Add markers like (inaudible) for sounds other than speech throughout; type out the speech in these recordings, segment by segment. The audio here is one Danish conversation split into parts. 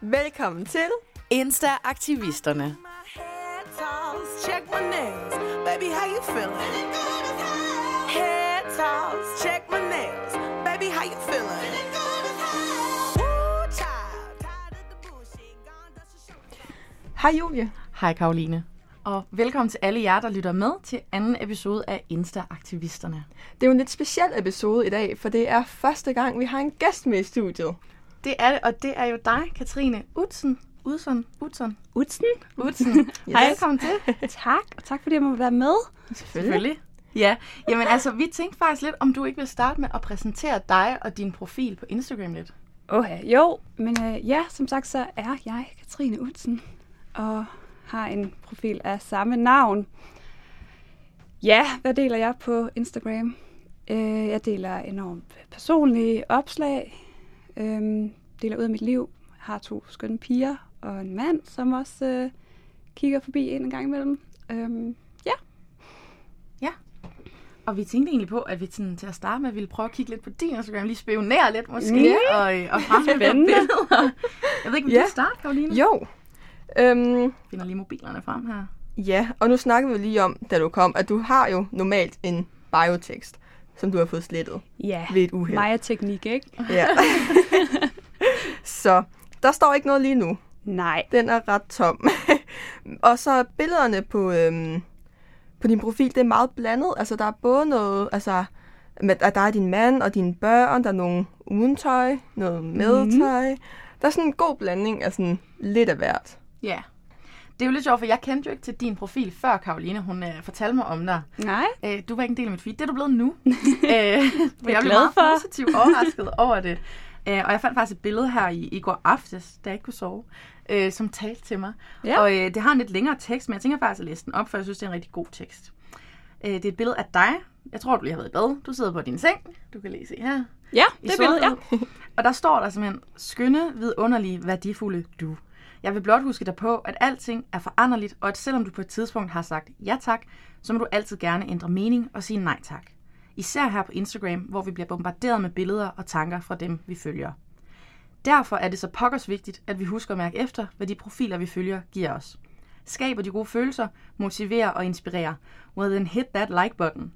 Velkommen til Insta-aktivisterne. Check my nails. Baby, how you feeling? Head toss, check my nails. Baby, how you feeling? Hej Julie. Hej Karoline. Og velkommen til alle jer, der lytter med til anden episode af Insta-aktivisterne. Det er jo en lidt speciel episode i dag, for det er første gang, vi har en gæst med i studiet. Det er det, og det er jo dig, Katrine Utsen. Udsen, Utsen, Utsen. Utsen. yes. Hej. Velkommen til. Tak, og tak fordi jeg må være med. Selvfølgelig. Ja, jamen altså, vi tænkte faktisk lidt, om du ikke vil starte med at præsentere dig og din profil på Instagram lidt. Okay, jo, men øh, ja, som sagt, så er jeg Katrine Utsen, og har en profil af samme navn. Ja, hvad deler jeg på Instagram? Øh, jeg deler enormt personlige opslag, øh, deler ud af mit liv, har to skønne piger og en mand, som også øh, kigger forbi en gang imellem. Øh, ja, Og vi tænkte egentlig på, at vi sådan, til at starte med ville prøve at kigge lidt på din Instagram, lige spionere lidt måske, Mm. og, øh, og fremhæve billeder. Jeg ved ikke, om Ja. du starte, Karoline? Jo. Øhm, finder lige mobilerne frem her. ja, og nu snakkede vi lige om, da du kom, at du har jo normalt en biotekst, som du har fået slettet ja. ved et uheld. Maja-teknik, ikke? Ja. (laughs) Så der står ikke noget lige nu. Nej. Den er ret tom. (laughs) og så billederne på, øhm, på din profil, det er meget blandet. Altså, der er både noget, altså, med, at der er din mand og dine børn, der er nogle uden tøj, noget med Mhm. tøj. Der er sådan en god blanding af sådan lidt af hvert. Ja. Det er jo lidt sjovt, for jeg kendte jo ikke til din profil før, Karoline. Hun øh, fortalte mig om dig. Nej. Øh, du var ikke en del af mit feed. Det er du blevet nu. (laughs) øh, jeg blev meget for. positivt overrasket over det. Øh, og jeg fandt faktisk et billede her i, i går aftes, da jeg ikke kunne sove, øh, som talte til mig. Ja. Og øh, det har en lidt længere tekst, men jeg tænker faktisk at læse den op, for jeg synes, det er en rigtig god tekst. Øh, det er et billede af dig. Jeg tror, du lige har været i bad. Du sidder på din seng. Du kan lige se her. Ja, det billede, ja. sorthed. Og der står der simpelthen, skønne, vidunderlige, værdifulde du. Jeg vil blot huske dig på, at alting er foranderligt, og at selvom du på et tidspunkt har sagt ja tak, så må du altid gerne ændre mening og sige nej tak. Især her på Instagram, hvor vi bliver bombarderet med billeder og tanker fra dem, vi følger. Derfor er det så pokkers vigtigt, at vi husker at mærke efter, hvad de profiler, vi følger, giver os. Skaber de gode følelser, motiverer og inspirerer. Well then hit that like button.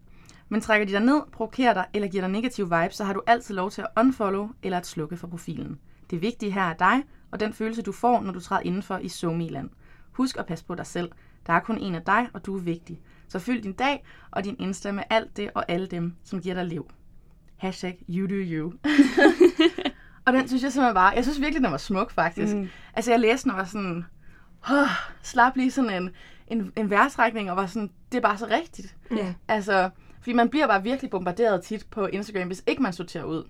Men trækker de dig ned, provokerer dig eller giver dig negativ vibes, så har du altid lov til at unfollow eller at slukke for profilen. Det vigtige her er dig og den følelse, du får, når du træder indenfor i Somiland. Husk at passe på dig selv. Der er kun en af dig, og du er vigtig. Så fyld din dag og din Insta med alt det og alle dem, som giver dig liv. Hashtag you do you. (laughs) og den synes jeg simpelthen bare, jeg synes virkelig, den var smuk faktisk. Mm. Altså jeg læste den og var sådan, oh, slap lige sådan en, en, en værtrækning og var sådan, det er bare så rigtigt. Ja. Altså, fordi man bliver bare virkelig bombarderet tit på Instagram, hvis ikke man sorterer ud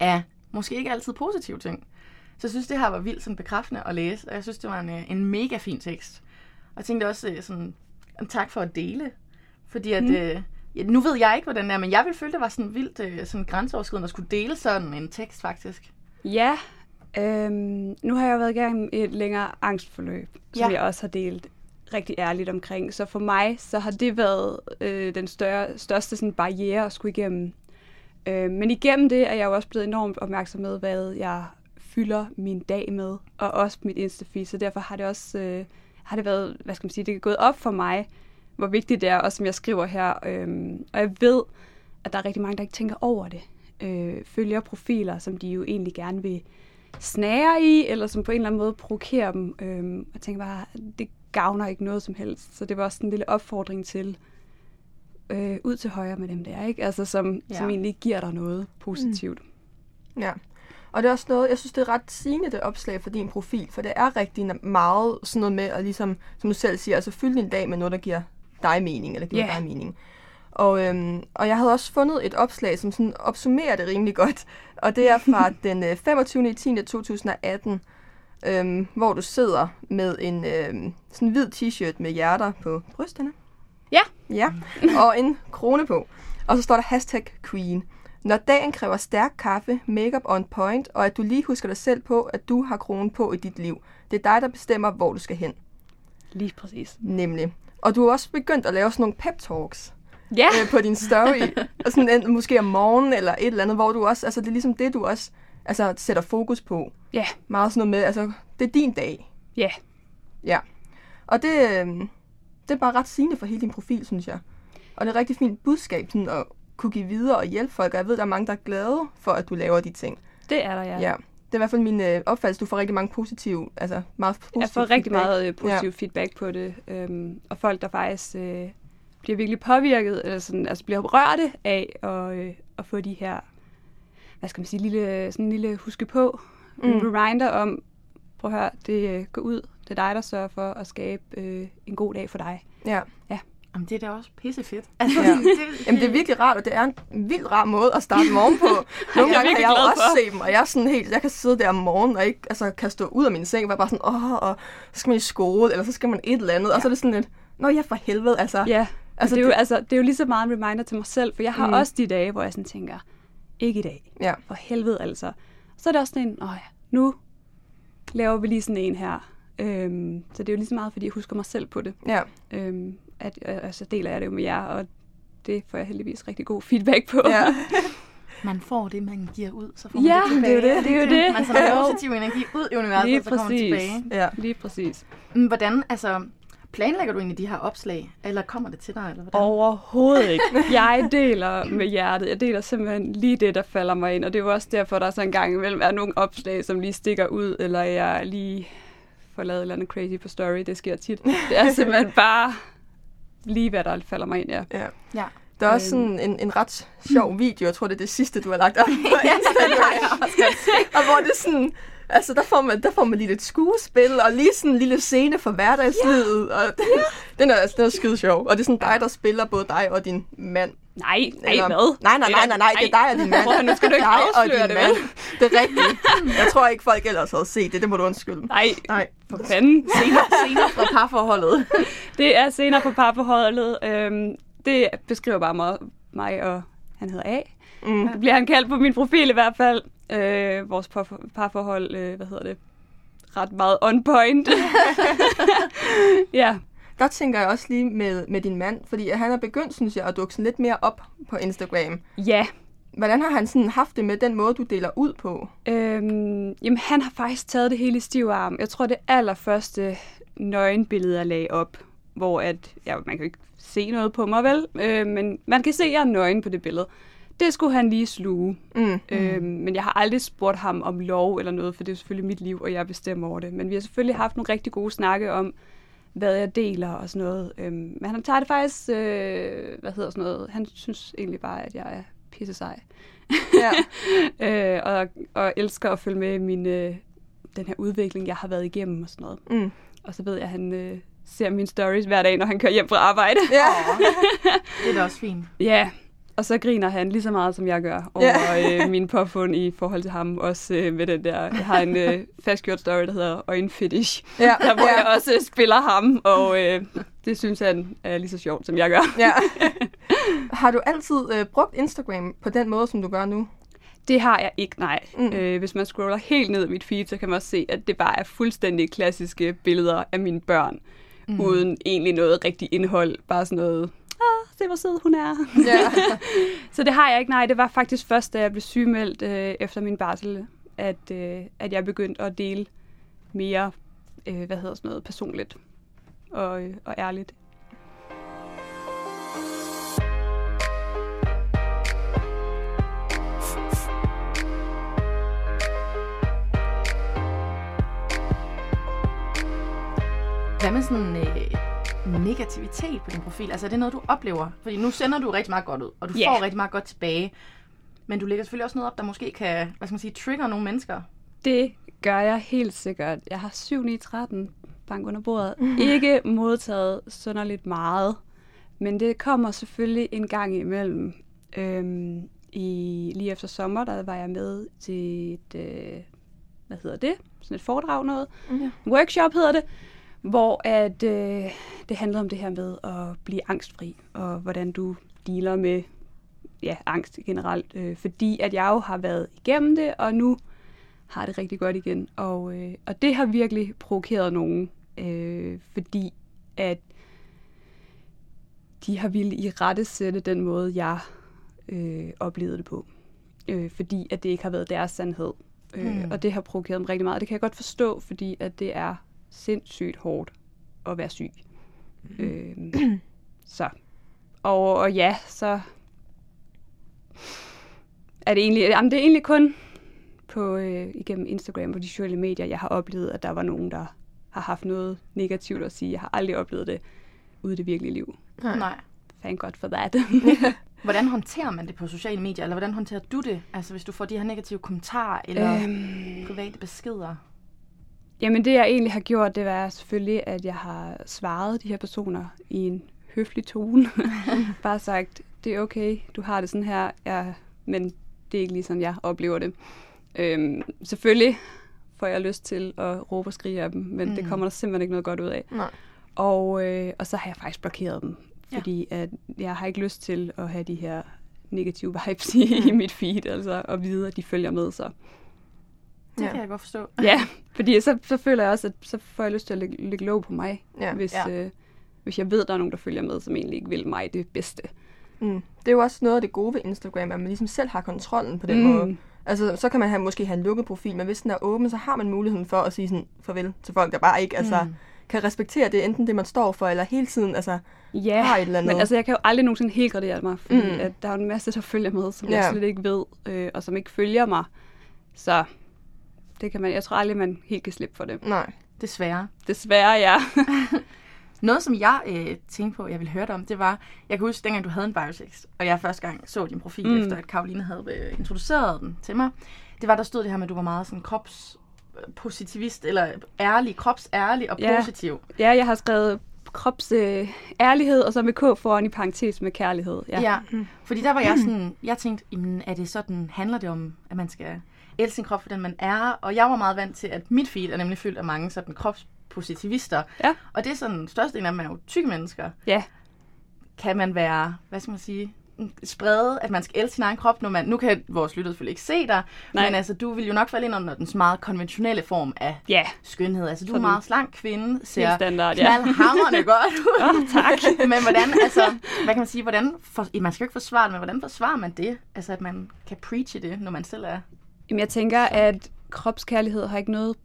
af måske ikke altid positive ting. Så jeg synes, det her var vildt sådan bekræftende at læse, og jeg synes, det var en, øh, en mega fin tekst. Og jeg tænkte også øh, sådan, tak for at dele, fordi at, mm. øh, ja, nu ved jeg ikke, hvordan det er, men jeg ville føle, det var sådan vildt øh, sådan grænseoverskridende at skulle dele sådan en tekst faktisk. Ja, øhm, nu har jeg været i gang med et længere angstforløb, som Ja. jeg også har delt rigtig ærligt omkring. Så for mig, så har det været øh, den større, største sådan, barriere at skulle igennem. Øh, men igennem det er jeg jo også blevet enormt opmærksom med, hvad jeg fylder min dag med, og også mit Insta-feed. Så derfor har det også øh, har det været, hvad skal man sige, det er gået op for mig, hvor vigtigt det er, også som jeg skriver her. Øhm, og jeg ved, at der er rigtig mange, der ikke tænker over det. Øh, følger profiler, som de jo egentlig gerne vil snære i, eller som på en eller anden måde provokerer dem. Øhm, og tænker bare, det gavner ikke noget som helst. Så det var også en lille opfordring til, øh, ud til højre med dem der, ikke? Altså, som, Ja. som egentlig giver dig noget positivt. Ja. Og det er også noget, jeg synes, det er ret sigende, det opslag for din profil, for det er rigtig meget sådan noget med at ligesom, som du selv siger, altså fylde din dag med noget, der giver dig mening, eller giver Ja. dig mening. Og, øhm, og jeg havde også fundet et opslag, som sådan opsummerer det rimelig godt, og det er fra (laughs) den øh, 25. 10. 2018, øhm, hvor du sidder med en øhm, sådan hvid t-shirt med hjerter på brysterne. Ja. Ja, og en krone på. Og så står der hashtag queen. Når dagen kræver stærk kaffe, makeup on point, og at du lige husker dig selv på, at du har kronen på i dit liv. Det er dig, der bestemmer, hvor du skal hen. Lige præcis. Nemlig. Og du har også begyndt at lave sådan nogle pep talks Ja, øh, på din story. (laughs) og sådan måske om morgenen eller et eller andet, hvor du også, altså det er ligesom det, du også altså, sætter fokus på. ja. Meget sådan noget med, altså det er din dag. Ja, Ja. Og det, øh, det er bare ret sigende for hele din profil, synes jeg. Og det er et rigtig fint budskab sådan, at kunne give videre og hjælpe folk. Og jeg ved, der er mange, der er glade for, at du laver de ting. det er der, ja. Ja. ja. Det er i hvert fald min øh, opfattelse. Du får rigtig mange positive, altså meget positive Jeg får rigtig feedback. meget øh, positiv ja. feedback på det, øhm, og folk, der faktisk øh, bliver virkelig påvirket, eller sådan, altså bliver rørte af at, øh, at få de her, hvad skal man sige, lille, sådan en lille huske på, mm. en reminder om, prøv at høre, det øh, går ud, det er dig, der sørger for at skabe øh, en god dag for dig. Ja. Jamen, det er da også pissefedt. Altså, Ja. det, Jamen, det er virkelig rart, og det er en vildt rar måde at starte morgen på. (laughs) Nogle Jeg gange kan jeg jo også for. se dem, og jeg er sådan helt, jeg kan sidde der om morgenen og ikke altså, kan stå ud af min seng, og være bare sådan, åh, og så skal man i skole, eller så skal man et eller andet, og så er det sådan lidt, nå ja, for helvede, altså. Ja, Altså, det, er jo, det- altså, det er jo lige så meget en reminder til mig selv, for jeg har Mm. mm. også de dage, hvor jeg sådan tænker, ikke i dag, Ja. for helvede altså. Så er det også sådan en, åh ja, nu laver vi lige sådan en her. Øhm, så det er jo lige så meget, fordi jeg husker mig selv på det. Ja. Øhm, at, øh, og så deler jeg det jo med jer, og det får jeg heldigvis rigtig god feedback på. ja. (laughs) man får det, man giver ud, så får man Ja, det tilbage. det er jo det, det er jo det. Man sender (laughs) positiv energi ud i universet, Lige så kommer det præcis. tilbage. ja. Lige præcis. Mm, Hvordan, altså, planlægger du egentlig de her opslag, eller kommer det til dig, eller hvordan? Overhovedet ikke. (laughs) Jeg deler med hjertet. Jeg deler simpelthen lige det, der falder mig ind. Og det er jo også derfor, der er så en gang imellem er nogle opslag, som lige stikker ud, eller jeg lige får lavet et eller andet crazy på story. Det sker tit. Det er simpelthen bare lige, hvad der falder mig ind, ja. ja. Ja. Der er også sådan en, en ret sjov video, jeg tror, det er det sidste, du har lagt op (laughs) på Instagram. og hvor det er sådan, altså der får, man, der får man lige lidt skuespil, og lige sådan en lille scene for hverdagslivet, og den, (laughs) den er, den er skide sjov. Og det er sådan dig, der spiller både dig og din mand. Nej, nej, Eller- hvad? Nej, nej, nej, nej, nej, det er dig og din mand. Prøv nu skal du ikke (laughs) afsløre det, vel? (laughs) Det er rigtigt. Jeg tror ikke, folk ellers havde set det. Det må du undskylde. Nej, Nej. for fanden. Senere, senere fra parforholdet. (laughs) Det er senere på parforholdet. Øhm, det beskriver bare mig, mig og han hedder A. Mm. Det bliver han kaldt på min profil i hvert fald. Øh, vores par, parforhold, øh, hvad hedder det, ret meget on point. ja, Der tænker jeg også lige med, med din mand, fordi han er begyndt, synes jeg, at dukke sådan lidt mere op på Instagram. ja. Hvordan har han sådan haft det med den måde, du deler ud på? Øhm, jamen, han har faktisk taget det hele i stiv arm. Jeg tror, det allerførste nøgenbillede, jeg lagde op, hvor at, ja, man kan ikke se noget på mig, vel? Øh, men man kan se, at jeg er nøgen på det billede. Det skulle han lige sluge. Mm. Øhm, men jeg har aldrig spurgt ham om lov eller noget, for det er selvfølgelig mit liv, og jeg bestemmer over det. Men vi har selvfølgelig haft nogle rigtig gode snakke om, hvad jeg deler og sådan noget. Øhm, men han tager det faktisk, øh, hvad hedder sådan noget, han synes egentlig bare, at jeg er pisse sej. Ja. (laughs) øh, og, og elsker at følge med min, øh, den her udvikling, jeg har været igennem og sådan noget. Mm. Og så ved jeg, at han øh, ser mine stories hver dag, når han kører hjem fra arbejde. Ja. (laughs) Det er da også fint. Ja, og så griner han lige så meget, som jeg gør over øh, min påfund i forhold til ham. Også øh, med den der, jeg har en øh, fastgjort story, der hedder øjenfetish. Ja. (laughs) Der hvor ja. jeg også øh, spiller ham, og øh, det synes han er lige så sjovt, som jeg gør. ja. (laughs) har du altid øh, brugt Instagram på den måde, som du gør nu? Det har jeg ikke, nej. Mm. Øh, hvis man scroller helt ned i mit feed, så kan man også se, at det bare er fuldstændig klassiske billeder af mine børn, mm. uden egentlig noget rigtigt indhold. Bare sådan noget, se hvor sød hun er. Ja. (laughs) Så det har jeg ikke, nej. Det var faktisk først, da jeg blev sygemeldt øh, efter min barsel, at, øh, at jeg begyndte at dele mere, øh, hvad hedder sådan noget, personligt og, øh, og ærligt. Hvad med sådan øh, negativitet på din profil? Altså er det noget, du oplever? Fordi nu sender du rigtig meget godt ud, og du Ja. får rigtig meget godt tilbage. Men du lægger selvfølgelig også noget op, der måske kan, hvad skal man sige, trigger nogle mennesker. Det gør jeg helt sikkert. Jeg har 7 9 13 bank under bordet. (laughs) Ikke modtaget sønderligt meget, men det kommer selvfølgelig en gang imellem. Øhm, i, lige efter sommer, der var jeg med til et, øh, hvad hedder det? Sådan et foredrag noget. Ja. Workshop hedder det, hvor at, øh, det handlede om det her med at blive angstfri, og hvordan du dealer med ja, angst generelt. Øh, fordi at jeg jo har været igennem det, og nu har det rigtig godt igen. Og, øh, og det har virkelig provokeret nogen, øh, fordi at de har ville i rette sætte den måde, jeg øh, oplevede det på. Øh, fordi at det ikke har været deres sandhed. Øh, Mm. Og det har provokeret mig rigtig meget. Det kan jeg godt forstå, fordi at det er sindssygt hårdt at være syg. Øh, så. Og, og ja, så er det egentlig, jamen det er egentlig kun på, øh, igennem Instagram og de sociale medier, jeg har oplevet, at der var nogen, der har haft noget negativt at sige. Jeg har aldrig oplevet det ude i det virkelige liv. Nej. Thank God for that. (laughs) Hvordan håndterer man det på sociale medier, eller hvordan håndterer du det? Altså hvis du får de her negative kommentarer eller øhm, private beskeder. Jamen det jeg egentlig har gjort, det var selvfølgelig, at jeg har svaret de her personer i en høflig tone. (laughs) Bare sagt, det er okay, du har det sådan her, ja, men det er ikke lige sådan, jeg oplever det. Øhm, selvfølgelig får jeg lyst til at råbe og skrige af dem, men mm. det Mm. kommer der simpelthen ikke noget godt ud af. Nej. Og, øh, og så har jeg faktisk blokeret dem, Ja. fordi at jeg har ikke lyst til at have de her negative vibes i, i mit feed, altså at vide, at de følger med. Så Det Ja. kan jeg godt forstå. ja, (laughs) fordi så, så føler jeg også, at så får jeg lyst til at lægge, lægge låg på mig, Ja. hvis, Ja. øh, hvis jeg ved, at der er nogen, der følger med, som egentlig ikke vil mig det bedste. Mm. Det er jo også noget af det gode ved Instagram, at man ligesom selv har kontrollen på den mm. måde. Altså, så kan man have, måske have en lukket profil, men hvis den er åben, så har man muligheden for at sige sådan farvel til folk, der bare ikke altså, Mm. kan respektere det, enten det, man står for, eller hele tiden altså, Ja, har et eller andet. men altså, jeg kan jo aldrig nogensinde helt gradere mig, fordi Mm. at der er en masse, der følger med, som Ja. jeg slet ikke ved, øh, og som ikke følger mig. Så det kan man, jeg tror aldrig, man helt kan slippe for det. Nej. Desværre. Desværre, ja. (laughs) Noget, som jeg øh, tænkte på, jeg ville høre dig om, det var, jeg kan huske, dengang du havde en biosex, og jeg første gang så din profil, mm. Mm. efter at Karoline havde øh, introduceret den til mig, det var, der stod det her med, at du var meget sådan kropspositivist, eller ærlig, kropsærlig og Ja. positiv. Ja, jeg har skrevet krops øh, ærlighed, og så med K foran i parentes med kærlighed. Ja. Ja. Fordi der var jeg sådan, jeg tænkte, jamen, er det sådan, handler det om, at man skal elske sin krop for den, man er? Og jeg var meget vant til, at mit feed er nemlig fyldt af mange sådan kropspositivister. Ja. Og det er sådan, størstedelen af dem er jo tykke mennesker. ja. Kan man være, hvad skal man sige, sprede, at man skal elske sin egen krop, når man, nu kan vores lytter selvfølgelig ikke se dig, Nej. men altså, du vil jo nok falde ind under den meget konventionelle form af Ja, skønhed. Altså, du er Sådan. en meget slank kvinde, ser standard, ja. knaldhamrende (laughs) godt ud. Åh, tak. (laughs) men hvordan, altså, hvad kan man sige, hvordan, for, man skal jo ikke forsvare det, men hvordan forsvarer man det? Altså, at man kan preache det, når man selv er... Jamen, jeg tænker, at kropskærlighed har ikke noget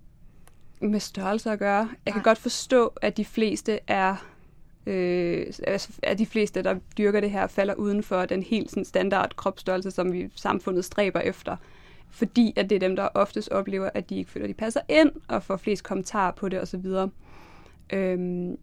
med størrelse at gøre. Jeg kan Nej. godt forstå, at de fleste er øh, altså, at de fleste, der dyrker det her, falder uden for den helt sådan, standard kropsstørrelse, som vi samfundet stræber efter. Fordi at det er dem, der oftest oplever, at de ikke føler, at de passer ind, og får flest kommentarer på det osv. Øhm,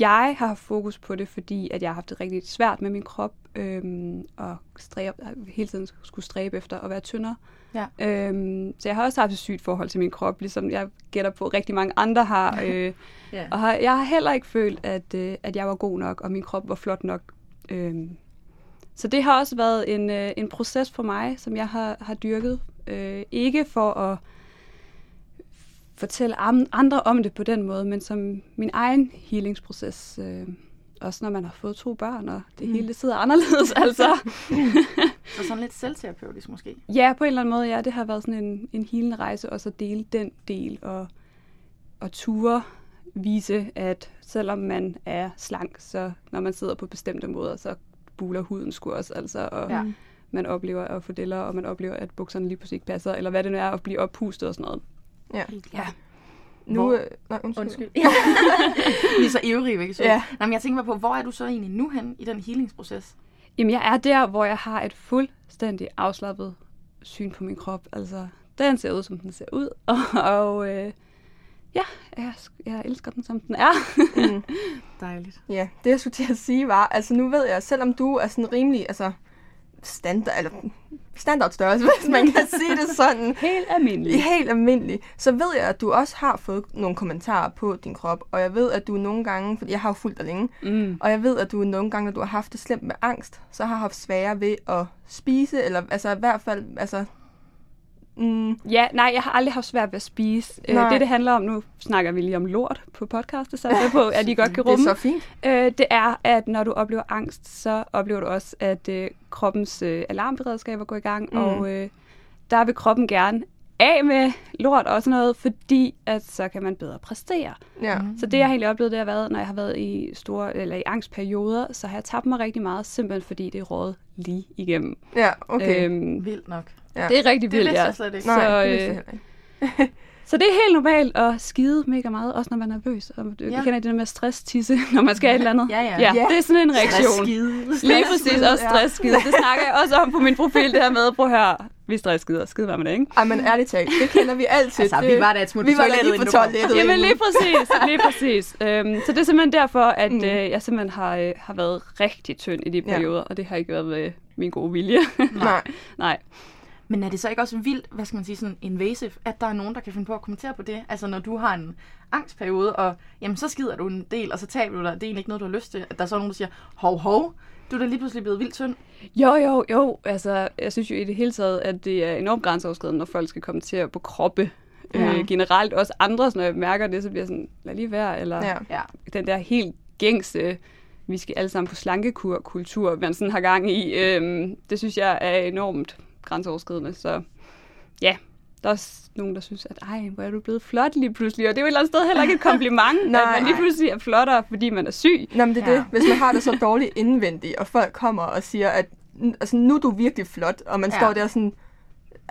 jeg har haft fokus på det, fordi at jeg har haft det rigtig svært med min krop, øhm, og stræbe, hele tiden skulle stræbe efter at være tyndere. Ja. Øhm, så jeg har også haft et sygt forhold til min krop, ligesom jeg gætter på, rigtig mange andre har. (laughs) Øh, Ja. og har, jeg har heller ikke følt, at, øh, at jeg var god nok, og min krop var flot nok. Øhm, så det har også været en, øh, en proces for mig, som jeg har, har dyrket. Øh, ikke for at fortælle andre om det på den måde, men som min egen healingsproces. Øh, også når man har fået to børn, og det Mm. hele det sidder anderledes, (laughs) altså. Så sådan lidt selvterapeutisk måske. Ja, på en eller anden måde, ja. Det har været sådan en, en helende rejse, også at dele den del, og, og ture vise, at selvom man er slank, så når man sidder på bestemte måder, så buler huden sgu også, altså, og ja. man oplever at få deller, og man oplever, at bukserne lige pludselig ikke passer, eller hvad det nu er, at blive oppustet og sådan noget. Ja. Ja. Nu, Hvor- øh, nej, undskyld. Undskyld. (laughs) Vi er så ivrige, ikke? Så. Ja. Nej, men jeg tænker bare på, hvor er du så egentlig nu hen i den healingsproces? Jamen, jeg er der, hvor jeg har et fuldstændig afslappet syn på min krop. Altså, den ser ud, som den ser ud. Og, (laughs) og øh, ja, jeg, jeg elsker den, som den er. Mm. (laughs) Dejligt. Ja, det jeg skulle til at sige var, altså nu ved jeg, selvom du er sådan rimelig, altså standard, eller standardstørrelse, (laughs) hvis man kan (laughs) sige det sådan, Helt almindelig. helt almindelig, så ved jeg, at du også har fået nogle kommentarer på din krop, og jeg ved, at du nogle gange, for jeg har jo fulgt dig længe, Mm. og jeg ved, at du nogle gange, når du har haft det slemt med angst, så har haft svære ved at spise, eller altså i hvert fald, altså, mm, Ja, nej, jeg har aldrig haft svært ved at spise. Øh, Nej. det, det handler om, nu snakker vi lige om lort på podcast, det satser jeg på, at de godt kan (laughs) det er rumme. så fint. Øh, det er, at når du oplever angst, så oplever du også, at øh, kroppens øh, alarmberedskaber går i gang, Mm. mm. og øh, der vil kroppen gerne af med lort og sådan noget, fordi at så kan man bedre præstere. Ja. Så det, jeg har egentlig oplevet, det har været, når jeg har været i store, eller i angstperioder, så har jeg tabt mig rigtig meget, simpelthen fordi det er rådet lige igennem. Ja, okay. Øhm, Vildt nok. Ja. det er rigtig Det vildt, vidste ja. jeg slet ikke. Nej, så, det vidste jeg øh, heller ikke. (laughs) Så det er helt normalt at skide mega meget, også når man er nervøs. Og du Ja. ja. kender det der med stress-tisse, (laughs) når man skal et eller andet. Ja, ja. ja. Ja. det er sådan en reaktion. Skide. Lige præcis, også ja. stress-skide. Det snakker jeg også om på min profil, det her med, prøv at høre, vi er stress-skider, skide var med det, ikke? Ej, men ærligt talt, det kender vi altid. Altså, det, vi var da et smut vi på var lige på toilettet. Jamen lige præcis, lige præcis. Øhm, så det er simpelthen derfor, at Mm. øh, jeg simpelthen har, øh, har været rigtig tynd i de Ja. perioder, og det har ikke været med min gode vilje. Nej. (laughs) Nej. Men er det så ikke også vildt, hvad skal man sige, sådan invasive, at der er nogen, der kan finde på at kommentere på det? Altså når du har en angstperiode, og jamen, så skider du en del, og så taber du dig, det er egentlig ikke noget, du har lyst til. At der er så nogen, der siger, hov, hov, du er da lige pludselig blevet vildt tynd. Jo, jo, jo. Altså, jeg synes jo i det hele taget, at det er enormt grænseoverskridende, når folk skal kommentere på kroppe. Ja. Ja. Øh, generelt også andre, når jeg mærker det, så bliver jeg sådan, lad lige være. Eller Ja. Ja. den der helt gængse, vi skal alle sammen på slankekur-kultur, man sådan har gang i. Øhm, det synes jeg er enormt grænseoverskridende. Så ja, der er også nogen, der synes, at ej, hvor er du blevet flot lige pludselig. Og det er jo et eller andet sted heller ikke et kompliment, (laughs) Nej. at man lige pludselig er flottere, fordi man er syg. Nå, men det er Ja. det. Hvis man har det så dårligt indvendigt, og folk kommer og siger, at "N- altså, nu er du virkelig flot, og man Ja. står der sådan,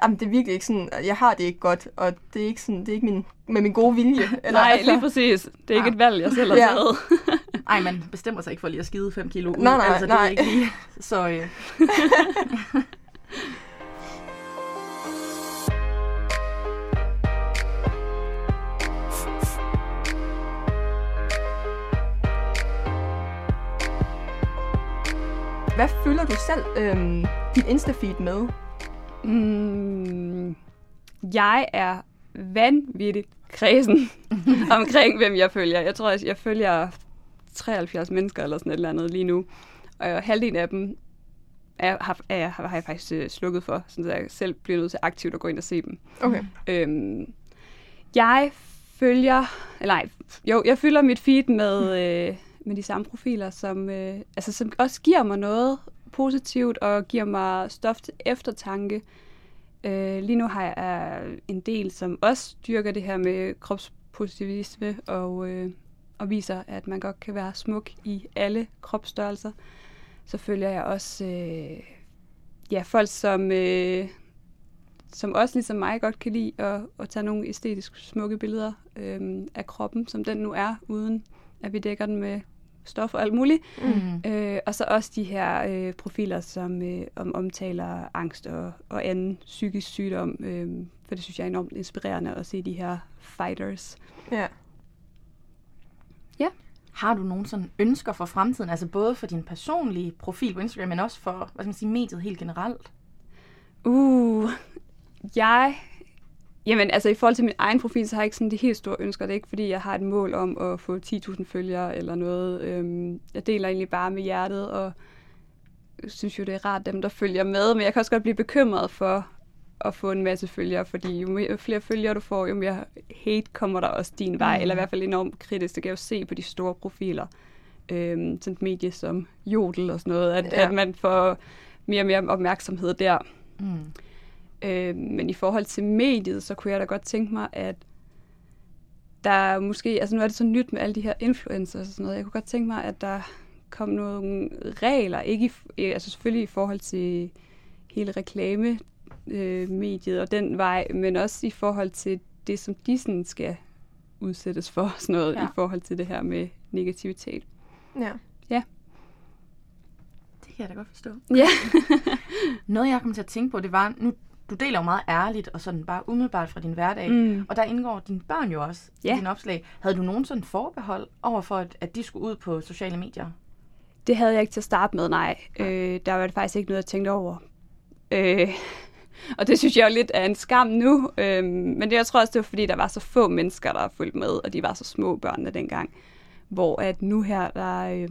jamen det er virkelig ikke sådan, jeg har det ikke godt, og det er ikke, sådan, det er ikke min, med min gode vilje. (laughs) Eller, Nej, lige præcis. Det er ikke Ja. et valg, jeg selv har Ja. taget. (laughs) Ej, man bestemmer sig ikke for lige at skide 5 kilo ud. Nej, nej, altså, det er nej. ikke lige. Så øh, Hvad fylder du selv øhm, dit Insta-feed med? Mm, jeg er vanvittigt kredsen (laughs) omkring, hvem jeg følger. Jeg tror, jeg, jeg følger 73 mennesker eller sådan et eller andet lige nu. Og halvdelen af dem er, har, er, har jeg faktisk øh, slukket for, så jeg selv bliver nødt til aktivt at gå ind og se dem. Okay. Øhm, jeg følger, eller nej, jo, jeg fylder mit feed med, øh, med de samme profiler, som, øh, altså, som også giver mig noget positivt og giver mig stof til eftertanke. Øh, lige nu har jeg en del, som også dyrker det her med kropspositivisme og, øh, og viser, at man godt kan være smuk i alle kropsstørrelser. Så følger jeg også øh, ja, folk, som, øh, som også ligesom mig godt kan lide at, at tage nogle æstetisk smukke billeder øh, af kroppen, som den nu er, uden at vi dækker den med stof og alt muligt. mm. Øh, og så også de her øh, profiler, som øh, om, omtaler angst og, og anden psykisk sygdom, øh, for det synes jeg er enormt inspirerende at se de her fighters. Ja. har du nogle sådan ønsker for fremtiden? Altså både for din personlige profil på Instagram, men også for, hvad skal man sige, mediet helt generelt? Uh, jeg... Jamen, altså i forhold til min egen profil, så har jeg ikke sådan de helt store ønsker. Det er ikke, fordi jeg har et mål om at få 10.000 følgere eller noget. Øhm, jeg deler egentlig bare med hjertet, og synes jo, det er rart dem, der følger med. Men jeg kan også godt blive bekymret for at få en masse følgere, fordi jo mere- jo flere følgere du får, jo mere hate kommer der også din vej. Mm. Eller i hvert fald enormt kritisk. Det kan jeg jo se på de store profiler. Øhm, sådan et medie som Jodel og sådan noget, at, Ja. ja. at man får mere og mere opmærksomhed der. Mm. Øh, men i forhold til mediet, så kunne jeg da godt tænke mig, at der er måske, altså nu er det så nyt med alle de her influencers og sådan noget, jeg kunne godt tænke mig, at der kom nogle regler, ikke i, eh, altså selvfølgelig i forhold til hele reklame øh, mediet og den vej, men også i forhold til det, som de sådan skal udsættes for, sådan noget, Ja. ja. i forhold til det her med negativitet. Ja. Det kan jeg da godt forstå. Ja. (laughs) Noget, jeg kom til at tænke på, det var, nu, du deler jo meget ærligt og sådan bare umiddelbart fra din hverdag. Mm. Og der indgår dine børn jo også i Ja. dine opslag. Havde du nogen sådan forbehold over for, at, at de skulle ud på sociale medier? Det havde jeg ikke til at starte med, nej. Øh, der var det faktisk ikke noget, jeg tænkte over. Øh, (laughs) og det synes jeg jo lidt er en skam nu. Øh, men det jeg tror også, det var fordi, der var så få mennesker, der fulgte med, og de var så små børnene dengang. Hvor at nu her, der, øh,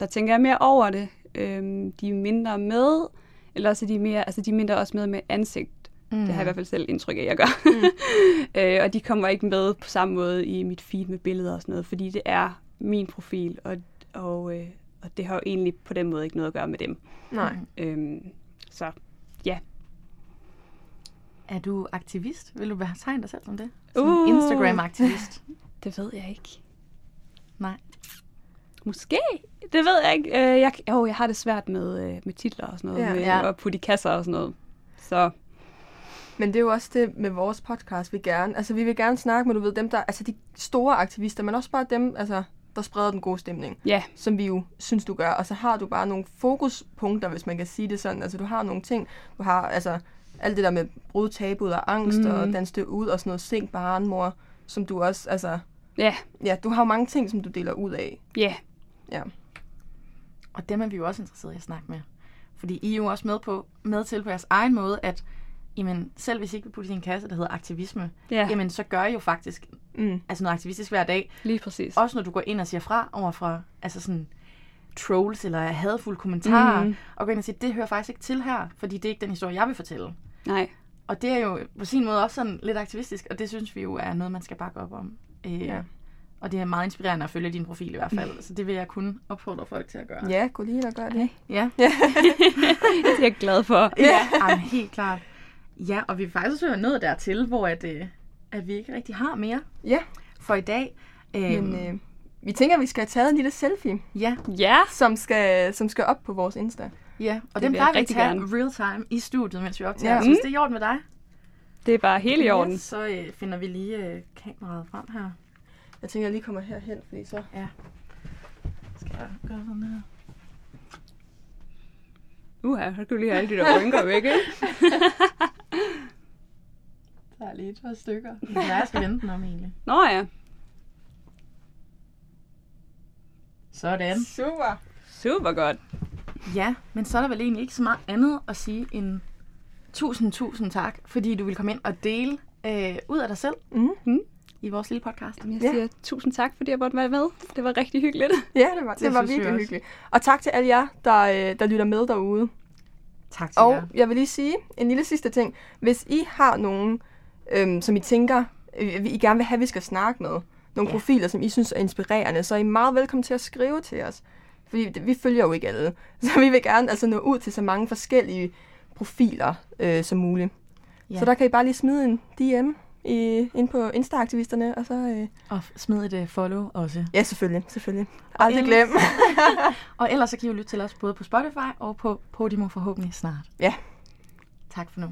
der tænker jeg mere over det. Øh, de er mindre med, eller også er de mere, altså de er mindre også med med ansigt. Mm. Det har jeg i hvert fald selv indtryk af, at jeg gør. Mm. (laughs) øh, og de kommer ikke med på samme måde i mit feed med billeder og sådan noget, fordi det er min profil, og, og, øh, og det har jo egentlig på den måde ikke noget at gøre med dem. Nej. Øhm, så ja, Er du aktivist? Vil du betegne dig selv som det? Som Uh. Instagram-aktivist? (laughs) Det ved jeg ikke. Nej. Måske. Det ved jeg ikke. Øh, jeg, oh, jeg har det svært med, øh, med titler og sådan noget. Ja. med Ja. at putte i kasser og sådan noget. Så Men det er jo også det med vores podcast, vi gerne... Altså, vi vil gerne snakke med, du ved, dem der... Altså, de store aktivister, men også bare dem, altså, der spreder den gode stemning. ja, som vi jo synes, du gør. Og så har du bare nogle fokuspunkter, hvis man kan sige det sådan. Altså, du har nogle ting. Du har altså alt det der med brud tabuet og angst mm. og dans det ud og sådan noget. Sink barnmor, som du også, altså... ja, Ja, du har jo mange ting, som du deler ud af. ja. Ja. Og dem er vi jo også interesserede i at snakke med. Fordi I er jo også med, på, med til på jeres egen måde, at jamen, selv hvis I ikke vil putte i en kasse, der hedder aktivisme, Ja. jamen, så gør I jo faktisk Mm. altså noget aktivistisk hver dag. Lige præcis. Også når du går ind og siger fra over altså sådan, trolls eller hadfulde kommentarer, mm. og går ind og siger, det hører faktisk ikke til her, fordi det er ikke den historie, jeg vil fortælle. Nej. Og det er jo på sin måde også sådan lidt aktivistisk, og det synes vi jo er noget, man skal bakke op om. Øh, Ja. Og det er meget inspirerende at følge din profil i hvert fald, så det vil jeg kun opfordre folk til at gøre. Ja, gå lige og gør det. Ja, (laughs) Det er jeg glad for. ja. Ej, men helt klart. Ja, og vi er faktisk også nået dertil, hvor at, øh, at vi ikke rigtig har mere Ja, for i dag. Øh, men øh, vi tænker, at vi skal have taget en lille selfie, ja, Ja. som skal, som skal op på vores Insta. ja, og Det den jeg plejer vi at tage gerne. real time i studiet, mens vi optager. Ja. Ja. Så hvis det er i orden med dig, Det er bare helt i orden. Yes, så øh, finder vi lige øh, kameraet frem her. Jeg tænker, jeg lige kommer herhen, fordi så... Skal jeg gøre sådan her? Uha, så kan du lige have alle de der rynker væk, ikke? (laughs) Der er lige et par stykker. Jeg skal vente den om egentlig. Nå ja. Sådan. Super! Super godt. Ja, men så er der vel egentlig ikke så meget andet at sige end tusind, tusind tak, fordi du vil komme ind og dele øh, ud af dig selv Mm. I vores lille podcast. Jamen, jeg Ja. siger tusind tak, fordi jeg måtte være med. Det var rigtig hyggeligt. Ja, det var, (laughs) det, Det var virkelig hyggeligt. Og tak til alle jer, der, øh, der lytter med derude. Tak til Og jer. jeg vil lige sige en lille sidste ting. Hvis I har nogen, øhm, som I tænker, øh, I gerne vil have, vi skal snakke med, nogle Ja. profiler, som I synes er inspirerende, så er I meget velkommen til at skrive til os. Fordi vi følger jo ikke alle. (laughs) Så vi vil gerne altså, nå ud til så mange forskellige profiler øh, som muligt. Ja. Så der kan I bare lige smide en DM i, ind på Insta-aktivisterne, og så... Øh, Og smid et uh, follow også. ja, selvfølgelig. selvfølgelig. Aldrig ellers- glem. (laughs) Og ellers så kan I jo lytte til os både på Spotify og på Podimo forhåbentlig snart. ja. Tak for nu.